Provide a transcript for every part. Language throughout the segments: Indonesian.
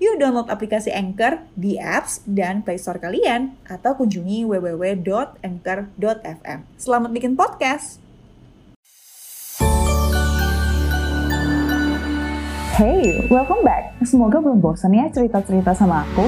Yuk download aplikasi Anchor di apps dan Play Store kalian atau kunjungi www.anchor.fm. Selamat bikin podcast. Hey, welcome back. Semoga belum bosan ya cerita-cerita sama aku.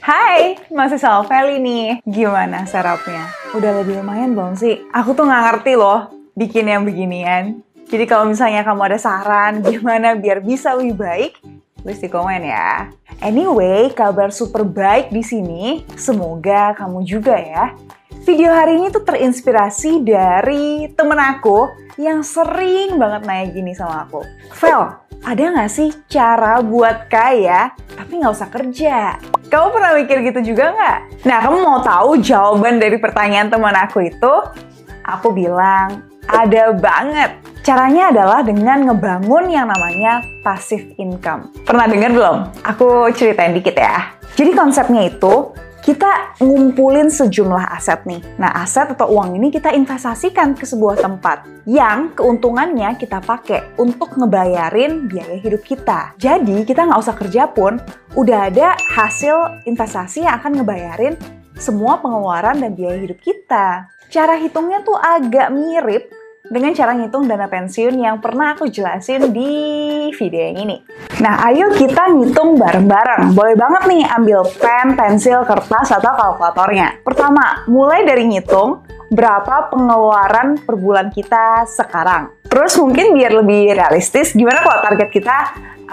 Hai, masih Salveli nih. Gimana sarapnya? Udah lebih lumayan belum sih? Aku tuh nggak ngerti loh bikin yang beginian. Jadi kalau misalnya kamu ada saran gimana biar bisa lebih baik, tulis di komen ya. Anyway, kabar super baik di sini. Semoga kamu juga ya. Video hari ini tuh terinspirasi dari temen aku yang sering banget nanya gini sama aku. Vel, ada nggak sih cara buat kaya tapi nggak usah kerja? Kamu pernah mikir gitu juga nggak? Nah, kamu mau tahu jawaban dari pertanyaan teman aku itu? Aku bilang, ada banget. Caranya adalah dengan ngebangun yang namanya passive income. Pernah dengar belum? Aku ceritain dikit ya. Jadi konsepnya itu kita ngumpulin sejumlah aset nih. Nah, aset atau uang ini kita investasikan ke sebuah tempat yang keuntungannya kita pakai untuk ngebayarin biaya hidup kita. Jadi, kita nggak usah kerja pun, udah ada hasil investasi yang akan ngebayarin semua pengeluaran dan biaya hidup kita. Cara hitungnya tuh agak mirip dengan cara ngitung dana pensiun yang pernah aku jelasin di video yang ini. Nah, ayo kita ngitung bareng-bareng. Boleh banget nih ambil pen, pensil, kertas, atau kalkulatornya. Pertama, mulai dari ngitung berapa pengeluaran per bulan kita sekarang. Terus mungkin biar lebih realistis, gimana kalau target kita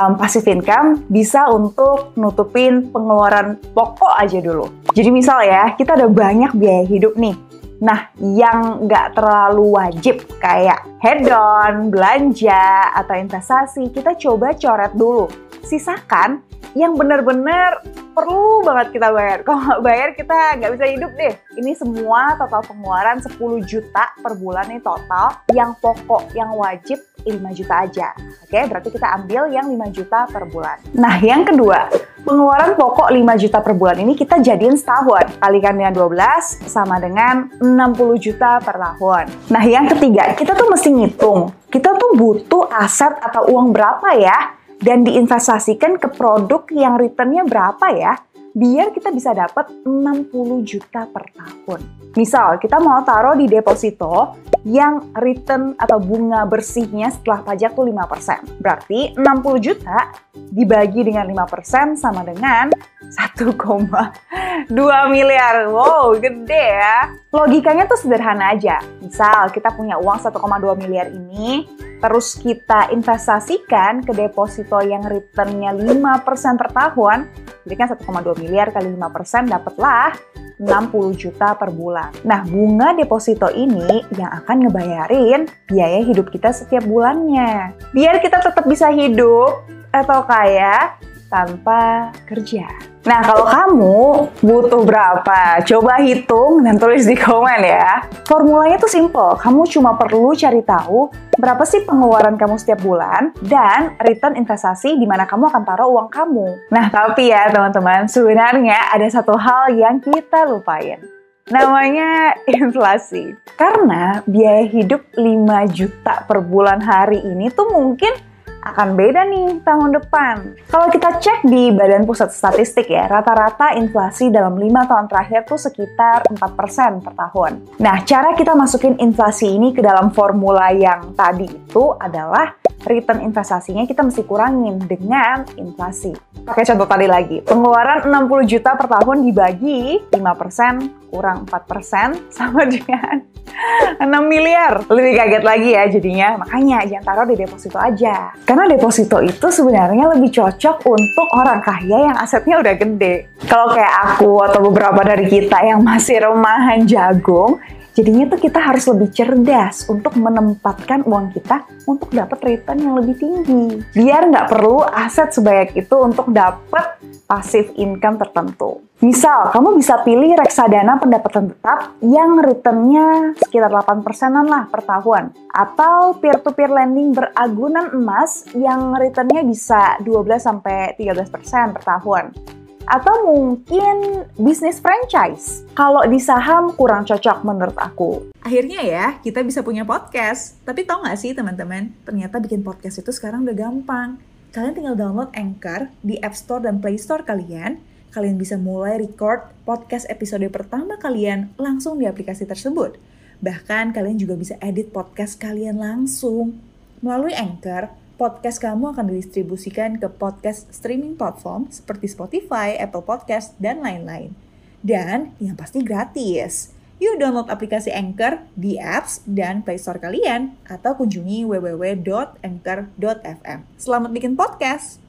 um, passive income bisa untuk nutupin pengeluaran pokok aja dulu. Jadi misal ya, kita ada banyak biaya hidup nih Nah, yang nggak terlalu wajib kayak head-on, belanja, atau investasi, kita coba coret dulu. Sisakan yang benar-benar perlu banget kita bayar. Kalau nggak bayar, kita nggak bisa hidup deh. Ini semua total pengeluaran 10 juta per bulan nih total. Yang pokok, yang wajib 5 juta aja. Oke, berarti kita ambil yang 5 juta per bulan. Nah, yang kedua, pengeluaran pokok 5 juta per bulan ini kita jadiin setahun. Kalikan dengan 12 sama dengan 60 juta per tahun. Nah, yang ketiga, kita tuh mesti ngitung. Kita tuh butuh aset atau uang berapa ya? Dan diinvestasikan ke produk yang returnnya berapa ya? Biar kita bisa dapat 60 juta per tahun. Misal, kita mau taruh di deposito yang return atau bunga bersihnya setelah pajak tuh 5%. Berarti 60 juta dibagi dengan 5% sama dengan 1,2 miliar. Wow, gede ya. Logikanya tuh sederhana aja. Misal, kita punya uang 1,2 miliar ini, terus kita investasikan ke deposito yang returnnya 5% per tahun, jadi kan 1,2 miliar kali 5% dapatlah 60 juta per bulan. Nah, bunga deposito ini yang akan ngebayarin biaya hidup kita setiap bulannya. Biar kita tetap bisa hidup atau kaya tanpa kerja. Nah, kalau kamu butuh berapa? Coba hitung dan tulis di komen ya. Formulanya tuh simple. Kamu cuma perlu cari tahu berapa sih pengeluaran kamu setiap bulan dan return investasi di mana kamu akan taruh uang kamu. Nah, tapi ya teman-teman, sebenarnya ada satu hal yang kita lupain. Namanya inflasi. Karena biaya hidup 5 juta per bulan hari ini tuh mungkin akan beda nih tahun depan. Kalau kita cek di Badan Pusat Statistik ya, rata-rata inflasi dalam lima tahun terakhir tuh sekitar 4% per tahun. Nah, cara kita masukin inflasi ini ke dalam formula yang tadi itu adalah return investasinya kita mesti kurangin dengan inflasi. Pakai contoh tadi lagi, pengeluaran 60 juta per tahun dibagi 5% kurang 4% sama dengan 6 miliar. Lebih kaget lagi ya jadinya. Makanya jangan taruh di deposito aja. Karena deposito itu sebenarnya lebih cocok untuk orang kaya yang asetnya udah gede. Kalau kayak aku atau beberapa dari kita yang masih remahan jagung, Jadinya tuh kita harus lebih cerdas untuk menempatkan uang kita untuk dapat return yang lebih tinggi. Biar nggak perlu aset sebanyak itu untuk dapat passive income tertentu. Misal, kamu bisa pilih reksadana pendapatan tetap yang returnnya sekitar 8 persenan lah per tahun. Atau peer-to-peer lending beragunan emas yang returnnya bisa 12-13 persen per tahun atau mungkin bisnis franchise. Kalau di saham kurang cocok menurut aku. Akhirnya ya, kita bisa punya podcast. Tapi tau gak sih teman-teman, ternyata bikin podcast itu sekarang udah gampang. Kalian tinggal download Anchor di App Store dan Play Store kalian. Kalian bisa mulai record podcast episode pertama kalian langsung di aplikasi tersebut. Bahkan kalian juga bisa edit podcast kalian langsung. Melalui Anchor, podcast kamu akan didistribusikan ke podcast streaming platform seperti Spotify, Apple Podcast, dan lain-lain. Dan yang pasti gratis. Yuk download aplikasi Anchor di apps dan Play Store kalian atau kunjungi www.anchor.fm. Selamat bikin podcast!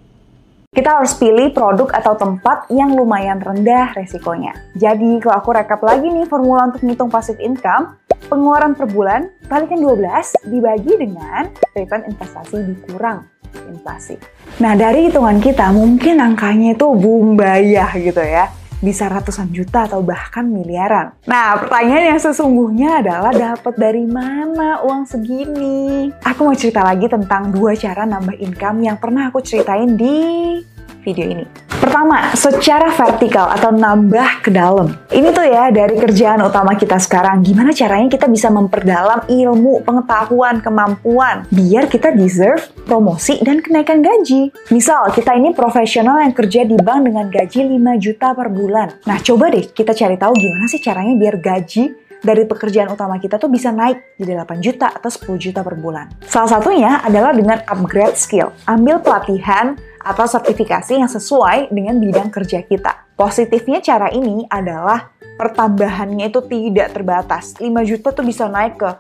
Kita harus pilih produk atau tempat yang lumayan rendah resikonya. Jadi kalau aku rekap lagi nih formula untuk ngitung passive income, pengeluaran per bulan kalikan 12 dibagi dengan return investasi dikurang inflasi. Nah dari hitungan kita mungkin angkanya itu bumbayah gitu ya bisa ratusan juta atau bahkan miliaran. Nah, pertanyaan yang sesungguhnya adalah dapat dari mana uang segini? Aku mau cerita lagi tentang dua cara nambah income yang pernah aku ceritain di video ini. Pertama, secara vertikal atau nambah ke dalam. Ini tuh ya dari kerjaan utama kita sekarang. Gimana caranya kita bisa memperdalam ilmu, pengetahuan, kemampuan biar kita deserve promosi dan kenaikan gaji. Misal, kita ini profesional yang kerja di bank dengan gaji 5 juta per bulan. Nah, coba deh kita cari tahu gimana sih caranya biar gaji dari pekerjaan utama kita tuh bisa naik jadi 8 juta atau 10 juta per bulan. Salah satunya adalah dengan upgrade skill. Ambil pelatihan atau sertifikasi yang sesuai dengan bidang kerja kita. Positifnya cara ini adalah pertambahannya itu tidak terbatas. 5 juta tuh bisa naik ke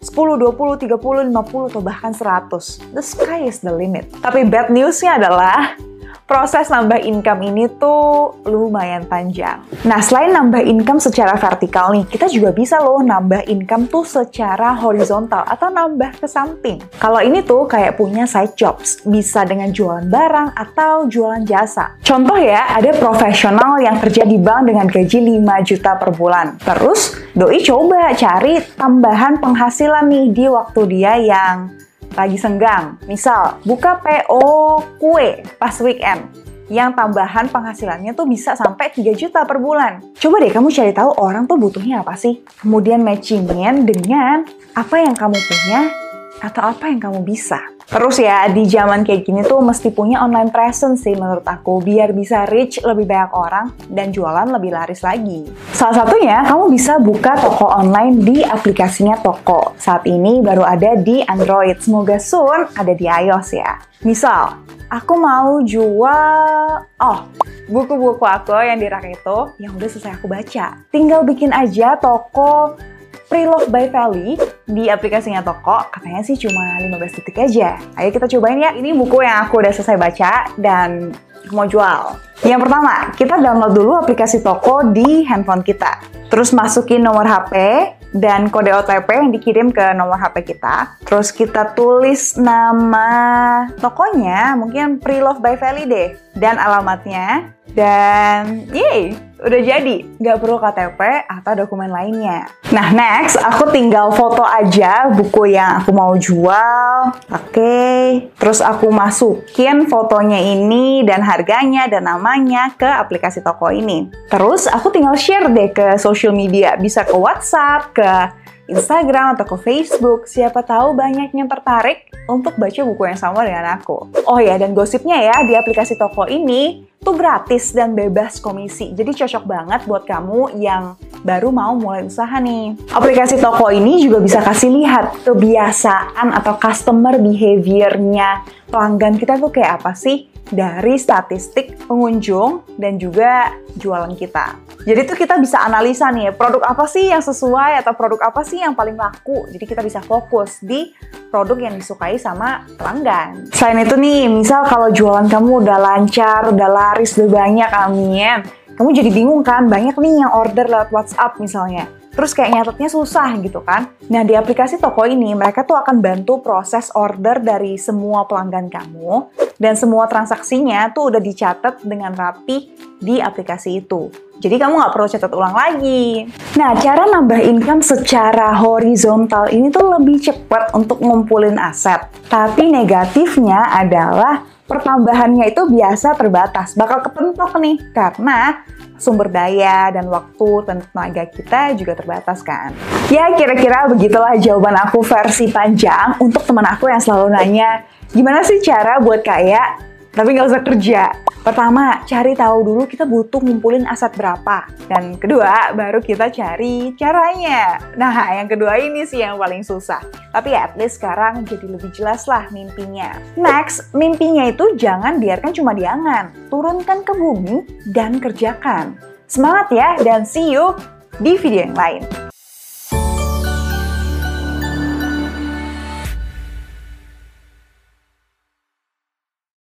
10, 20, 30, 50, atau bahkan 100. The sky is the limit. Tapi bad newsnya adalah proses nambah income ini tuh lumayan panjang. Nah, selain nambah income secara vertikal nih, kita juga bisa loh nambah income tuh secara horizontal atau nambah ke samping. Kalau ini tuh kayak punya side jobs, bisa dengan jualan barang atau jualan jasa. Contoh ya, ada profesional yang kerja di bank dengan gaji 5 juta per bulan. Terus, doi coba cari tambahan penghasilan nih di waktu dia yang lagi senggang. Misal, buka PO kue pas weekend yang tambahan penghasilannya tuh bisa sampai 3 juta per bulan. Coba deh kamu cari tahu orang tuh butuhnya apa sih. Kemudian matchingin dengan apa yang kamu punya atau apa yang kamu bisa. Terus ya, di zaman kayak gini tuh mesti punya online presence sih menurut aku, biar bisa reach lebih banyak orang dan jualan lebih laris lagi. Salah satunya, kamu bisa buka toko online di aplikasinya toko. Saat ini baru ada di Android, semoga soon ada di iOS ya. Misal, aku mau jual, oh, buku-buku aku yang di rak itu yang udah selesai aku baca. Tinggal bikin aja toko Pre-Love by Valley di aplikasinya toko katanya sih cuma 15 detik aja. Ayo kita cobain ya. Ini buku yang aku udah selesai baca dan mau jual. Yang pertama, kita download dulu aplikasi toko di handphone kita. Terus masukin nomor HP dan kode OTP yang dikirim ke nomor HP kita. Terus kita tulis nama tokonya, mungkin Pre-Love by Valley deh. Dan alamatnya. Dan yeay, udah jadi, nggak perlu KTP atau dokumen lainnya. Nah next, aku tinggal foto aja buku yang aku mau jual. Oke, okay. terus aku masukin fotonya ini dan harganya dan namanya ke aplikasi toko ini. Terus aku tinggal share deh ke social media, bisa ke WhatsApp, ke Instagram atau ke Facebook. Siapa tahu banyak yang tertarik untuk baca buku yang sama dengan aku. Oh ya, dan gosipnya ya, di aplikasi toko ini tuh gratis dan bebas komisi. Jadi cocok banget buat kamu yang baru mau mulai usaha nih. Aplikasi toko ini juga bisa kasih lihat kebiasaan atau customer behavior-nya pelanggan kita tuh kayak apa sih dari statistik pengunjung dan juga jualan kita. Jadi tuh kita bisa analisa nih produk apa sih yang sesuai atau produk apa sih yang paling laku. Jadi kita bisa fokus di produk yang disukai sama pelanggan. Selain itu nih, misal kalau jualan kamu udah lancar, udah laris, udah banyak, amin. Kamu jadi bingung kan, banyak nih yang order lewat WhatsApp misalnya terus kayak nyatetnya susah gitu kan. Nah di aplikasi toko ini mereka tuh akan bantu proses order dari semua pelanggan kamu dan semua transaksinya tuh udah dicatat dengan rapi di aplikasi itu. Jadi kamu nggak perlu catat ulang lagi. Nah, cara nambah income secara horizontal ini tuh lebih cepat untuk ngumpulin aset. Tapi negatifnya adalah pertambahannya itu biasa terbatas. Bakal kepentok nih, karena sumber daya dan waktu tenaga kita juga terbatas kan. Ya kira-kira begitulah jawaban aku versi panjang untuk teman aku yang selalu nanya, gimana sih cara buat kaya tapi nggak usah kerja. Pertama, cari tahu dulu kita butuh ngumpulin aset berapa. Dan kedua, baru kita cari caranya. Nah, yang kedua ini sih yang paling susah. Tapi at least sekarang jadi lebih jelas lah mimpinya. Next, mimpinya itu jangan biarkan cuma diangan. Turunkan ke bumi dan kerjakan. Semangat ya, dan see you di video yang lain.